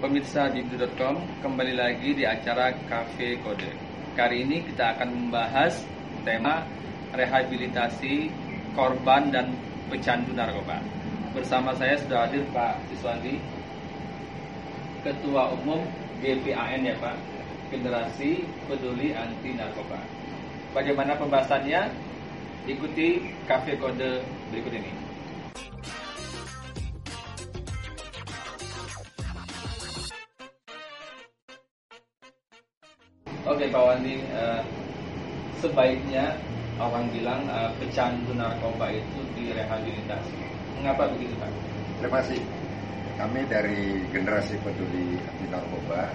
Pemirsa Dibdu.com kembali lagi di acara Cafe Kode. Kali ini kita akan membahas tema rehabilitasi korban dan pecandu narkoba. Bersama saya sudah hadir Pak Siswandi, Ketua Umum GPAN ya Pak, Generasi Peduli Anti Narkoba. Bagaimana pembahasannya? Ikuti Cafe Kode berikut ini. Pak Wandi, uh, sebaiknya orang bilang uh, pecandu narkoba itu direhabilitasi. Mengapa begitu Pak? Terima kasih. Kami dari generasi peduli anti narkoba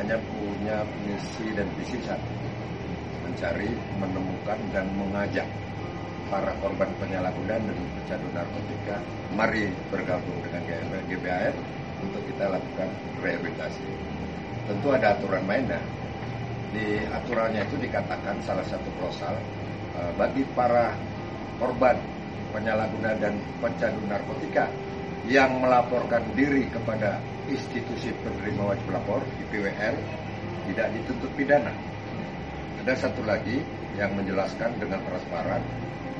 hanya punya misi dan visi satu, mencari, menemukan dan mengajak para korban penyalahgunaan dan pecandu narkotika mari bergabung dengan GBAN untuk kita lakukan rehabilitasi. Tentu ada aturan mainnya, di aturannya itu dikatakan salah satu klausal uh, bagi para korban penyalahguna dan pecandu narkotika yang melaporkan diri kepada institusi penerima wajib lapor IPWL tidak dituntut pidana. Ada satu lagi yang menjelaskan dengan transparan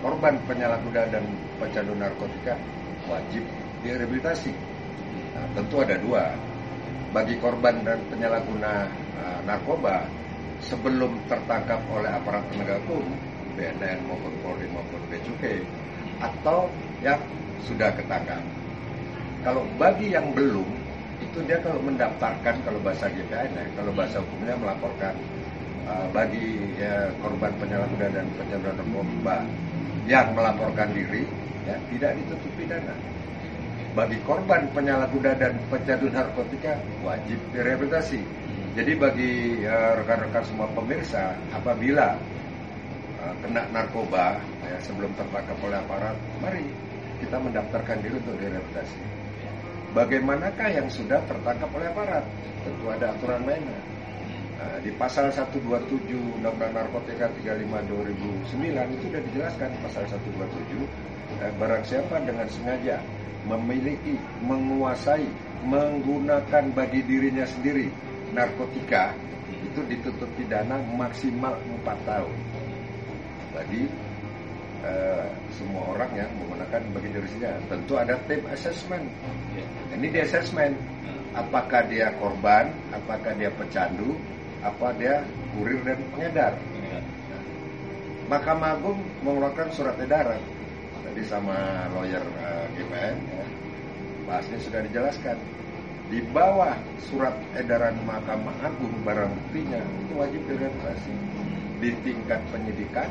korban penyalahguna dan pecandu narkotika wajib direhabilitasi. Nah, tentu ada dua. Bagi korban dan penyalahguna uh, narkoba sebelum tertangkap oleh aparat penegak hukum BNN maupun Polri maupun Becukai atau yang sudah ketangkap. Kalau bagi yang belum itu dia kalau mendaftarkan kalau bahasa GPN ya, kalau bahasa hukumnya melaporkan uh, bagi ya, korban penyalahgunaan dan penyalahgunaan narkoba yang melaporkan diri ya, tidak ditutup pidana. Bagi korban penyalahguna dan pecandu narkotika wajib direhabilitasi jadi bagi uh, rekan-rekan semua pemirsa, apabila uh, kena narkoba ya, sebelum tertangkap oleh aparat, mari kita mendaftarkan diri untuk direhabilitasi. Bagaimanakah yang sudah tertangkap oleh aparat? Tentu ada aturan mainnya. Uh, di pasal 127 Undang-Undang Narkotika 35 2009 itu sudah dijelaskan pasal 127 uh, barang siapa dengan sengaja memiliki, menguasai, menggunakan bagi dirinya sendiri narkotika itu ditutup pidana maksimal 4 tahun. Bagi uh, semua orang yang menggunakan bagi dirinya tentu ada tim assessment. Ini di assessment. Apakah dia korban apakah dia pecandu apa dia kurir dan pengedar. Nah, Mahkamah Agung mengeluarkan surat edaran. Tadi sama lawyer uh, GPN ya, bahasnya sudah dijelaskan di bawah surat edaran Mahkamah Agung barang buktinya itu wajib direvokasi di tingkat penyidikan,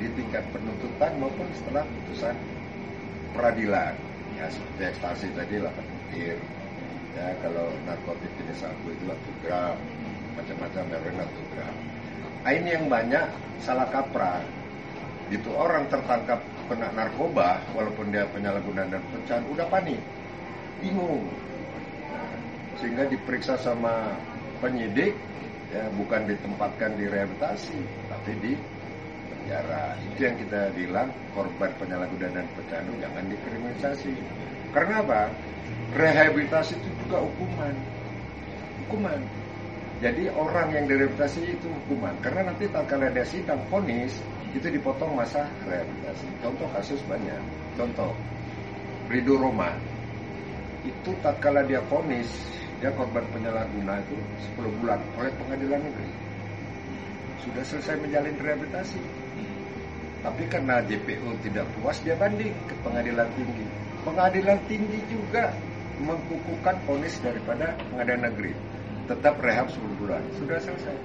di tingkat penuntutan maupun setelah putusan peradilan. Ya seperti ekstasi tadi 8 butir. Ya kalau narkotik jenis sabu itu 1 gram, macam-macam heroin 1 gram. Ini yang banyak salah kaprah. Itu orang tertangkap kena narkoba walaupun dia penyalahgunaan dan pecahan udah panik bingung sehingga diperiksa sama penyidik ya bukan ditempatkan di rehabilitasi tapi di penjara. Itu yang kita bilang korban penyalahgunaan dan pecandu jangan dikriminalisasi. Karena apa? Rehabilitasi itu juga hukuman. Hukuman. Jadi orang yang direhabilitasi itu hukuman. Karena nanti tak kala ada sidang ponis itu dipotong masa rehabilitasi. Contoh kasus banyak. Contoh Ridho Roma itu tak kala dia ponis dia korban penyalahguna itu 10 bulan oleh pengadilan negeri. Sudah selesai menjalin rehabilitasi. Tapi karena JPO tidak puas dia banding ke pengadilan tinggi. Pengadilan tinggi juga mengkukuhkan ponis daripada pengadilan negeri. Tetap rehab 10 bulan. Sudah selesai.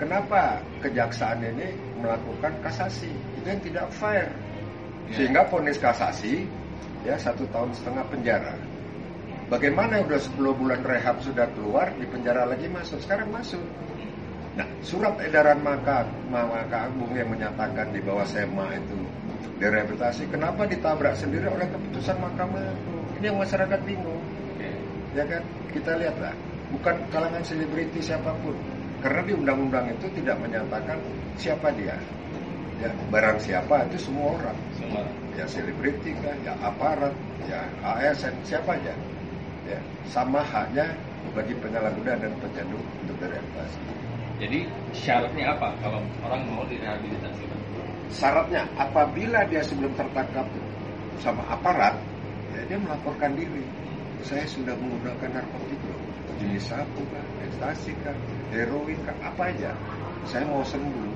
Kenapa kejaksaan ini melakukan kasasi? Itu yang tidak fair. Ya. sehingga ponis kasasi ya satu tahun setengah penjara Bagaimana udah 10 bulan rehab sudah keluar, di penjara lagi masuk, sekarang masuk. Nah, surat edaran maka maka agung yang menyatakan di bawah SEMA itu direhabilitasi, kenapa ditabrak sendiri oleh keputusan Mahkamah Agung? Ini yang masyarakat bingung. Ya kan? Kita lihatlah, bukan kalangan selebriti siapa pun. Karena di undang-undang itu tidak menyatakan siapa dia. Ya, barang siapa itu semua orang. Semua. Ya selebriti kan, ya aparat, ya ASN, siapa aja ya sama haknya bagi penyalahguna dan pecandu untuk direhabilitasi. Jadi syaratnya apa kalau orang mau direhabilitasi? Syaratnya apabila dia sebelum tertangkap sama aparat, ya dia melaporkan diri. Saya sudah menggunakan narkotika, jenis sabu kah, ekstasi kah, heroin kah, apa aja. Saya mau sembuh.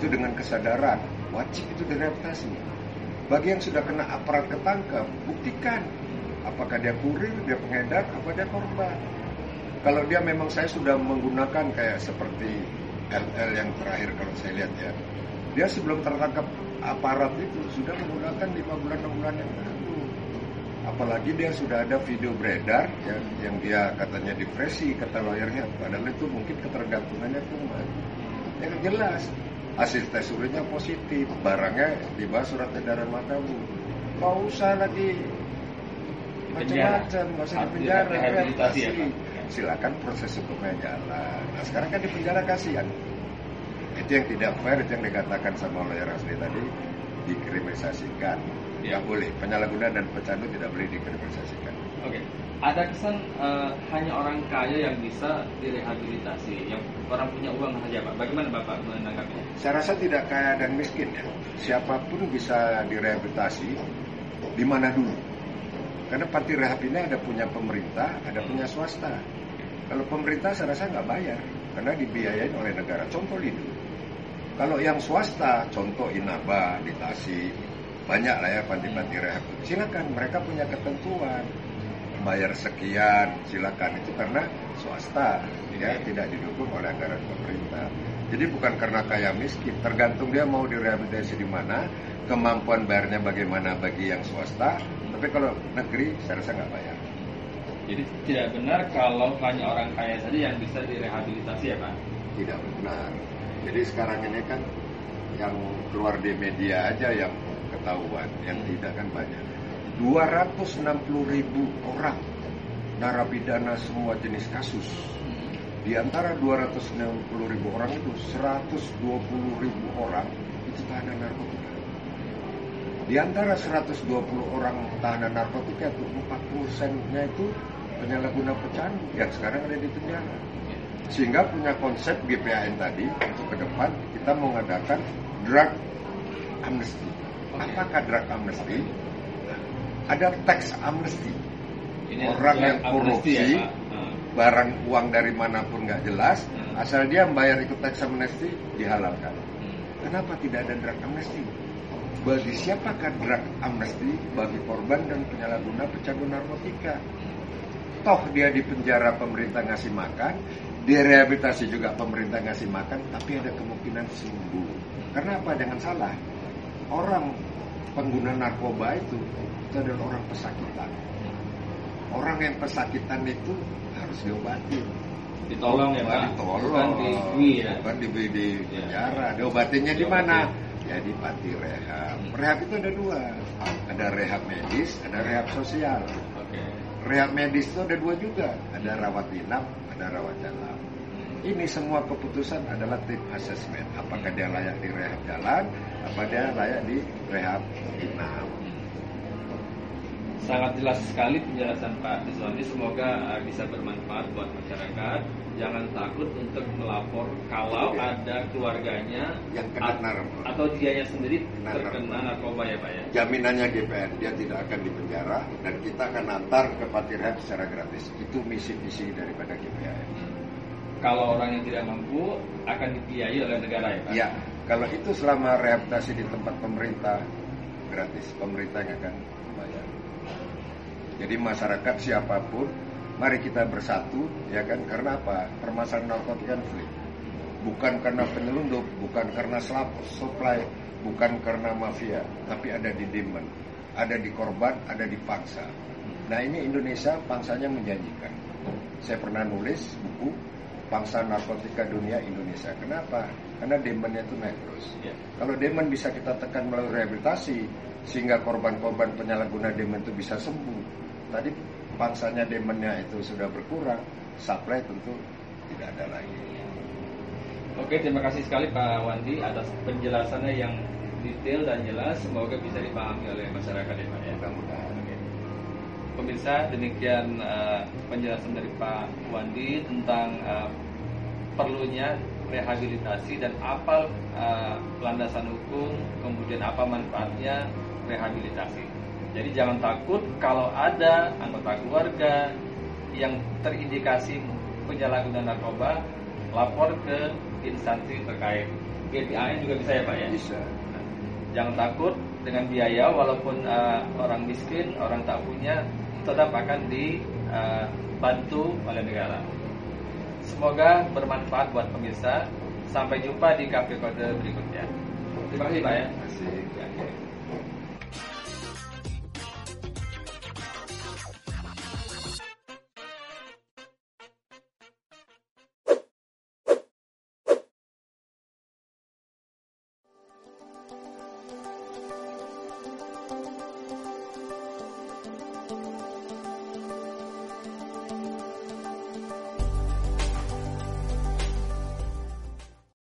Itu dengan kesadaran, wajib itu direhabilitasi. Bagi yang sudah kena aparat ketangkap, buktikan apakah dia kurir, dia pengedar, apa dia korban. Kalau dia memang saya sudah menggunakan kayak seperti LL yang terakhir kalau saya lihat ya, dia sebelum tertangkap aparat itu sudah menggunakan lima bulan enam bulan yang lalu. Apalagi dia sudah ada video beredar yang, yang dia katanya depresi kata lawyernya, padahal itu mungkin ketergantungannya kuman. Yang jelas hasil tes urinnya positif, barangnya di bawah surat edaran Makamu. Gak usah lagi macam-macam, gak usah di penjara, rehabilitasi. Ya, Silakan proses hukumnya jalan. Nah sekarang kan di penjara kasihan. Itu yang tidak fair itu yang dikatakan sama lawyer asli tadi dikriminalisasikan. Ya. Boleh. Penyalahguna dan pecandu tidak boleh dikriminalisasikan. Oke. Ada kesan uh, hanya orang kaya yang bisa direhabilitasi yang orang punya uang saja pak? Bagaimana bapak menanggapinya? Saya rasa tidak kaya dan miskin ya. Siapa pun bisa direhabilitasi di mana dulu karena parti rehab ini ada punya pemerintah ada punya swasta kalau pemerintah saya rasa nggak bayar karena dibiayain oleh negara contoh itu kalau yang swasta, contoh Inaba di Tasik, banyak lah ya panti-panti rehab. Silakan, mereka punya ketentuan bayar sekian, silakan itu karena swasta, ya tidak didukung oleh anggaran pemerintah. Jadi bukan karena kaya miskin, tergantung dia mau direhabilitasi di mana, kemampuan bayarnya bagaimana bagi yang swasta. Tapi kalau negeri, saya rasa nggak bayar. Jadi tidak benar kalau hanya orang kaya saja yang bisa direhabilitasi ya Pak? Tidak benar. Jadi sekarang ini kan yang keluar di media aja yang ketahuan, yang tidak kan banyak. 260 ribu orang narapidana semua jenis kasus. Di antara 260 ribu orang itu 120 ribu orang itu tahanan narkotika. Di antara 120 orang tahanan narkotika itu 40 persennya itu penyalahguna pecandu yang sekarang ada di penjara. Sehingga punya konsep GPAN tadi untuk ke depan kita mengadakan drug amnesty. Apakah drug amnesty? Ada tax amnesty. Ini Orang yang korupsi, ya, hmm. barang uang dari mana pun nggak jelas, hmm. asal dia membayar ikut tax amnesty dihalalkan. Hmm. Kenapa tidak ada drug amnesty? Bagi siapakah drug amnesty? Bagi korban dan penyalahguna pecandu narkotika. Toh dia di penjara pemerintah ngasih makan, direhabilitasi juga pemerintah ngasih makan, tapi ada kemungkinan sembuh. Karena apa? Jangan salah, orang pengguna narkoba itu, itu adalah orang pesakitan. Orang yang pesakitan itu harus diobati. Ditolong ya Pak? Ditolong. Bukan di, ya? Bukan di, di ya. penjara. Diobatinnya di mana? Ya di panti rehab. Hmm. Rehab itu ada dua. Ada rehab medis, ada rehab sosial. Okay. Rehab medis itu ada dua juga. Ada rawat inap, ada rawat jalan. Ini semua keputusan adalah tim asesmen. Apakah dia layak di rehab jalan, apa dia layak di rehab inap. Sangat jelas sekali penjelasan Pak Diswandi. Semoga uh, bisa bermanfaat buat masyarakat. Jangan takut untuk melapor kalau ya. ada keluarganya yang kena narkoba atau dianya sendiri kena terkena narkoba ya Pak ya. Jaminannya GPN dia tidak akan dipenjara dan kita akan antar ke Pati Rehab secara gratis. Itu misi-misi daripada GPN. Kalau orang yang tidak mampu akan dibiayai oleh negara ya Pak? Iya. Kalau itu selama rehabilitasi di tempat pemerintah gratis, pemerintah yang akan bayar. Jadi masyarakat siapa pun, mari kita bersatu, ya kan? Karena apa? Permasalahan narkotika kan free. Bukan karena penyelundup, bukan karena supply, bukan karena mafia, tapi ada di demand, ada di korban, ada di paksa. Nah ini Indonesia pangsanya menjanjikan. Saya pernah nulis buku pangsa narkotika dunia Indonesia. Kenapa? Karena demandnya itu naik terus. Ya. Kalau demand bisa kita tekan melalui rehabilitasi, sehingga korban-korban penyalahguna demand itu bisa sembuh tadi pangsanya demandnya itu sudah berkurang, supply tentu tidak ada lagi. Oke, terima kasih sekali Pak Wandi atas penjelasannya yang detail dan jelas. Semoga bisa dipahami oleh masyarakat ya Pak ya. Mudah-mudahan. Pemirsa, demikian uh, penjelasan dari Pak Wandi tentang uh, perlunya rehabilitasi dan apa uh, landasan hukum, kemudian apa manfaatnya rehabilitasi. Jadi jangan takut kalau ada anggota keluarga yang terindikasi penyalahgunaan narkoba, lapor ke instansi terkait. GPAN juga bisa ya Pak ya? Bisa. Nah, jangan takut dengan biaya walaupun uh, orang miskin, orang tak punya tetap akan dibantu uh, oleh negara. Semoga bermanfaat buat pemirsa. Sampai jumpa di kafe kode berikutnya. Terima kasih Pak ya. Terima kasih.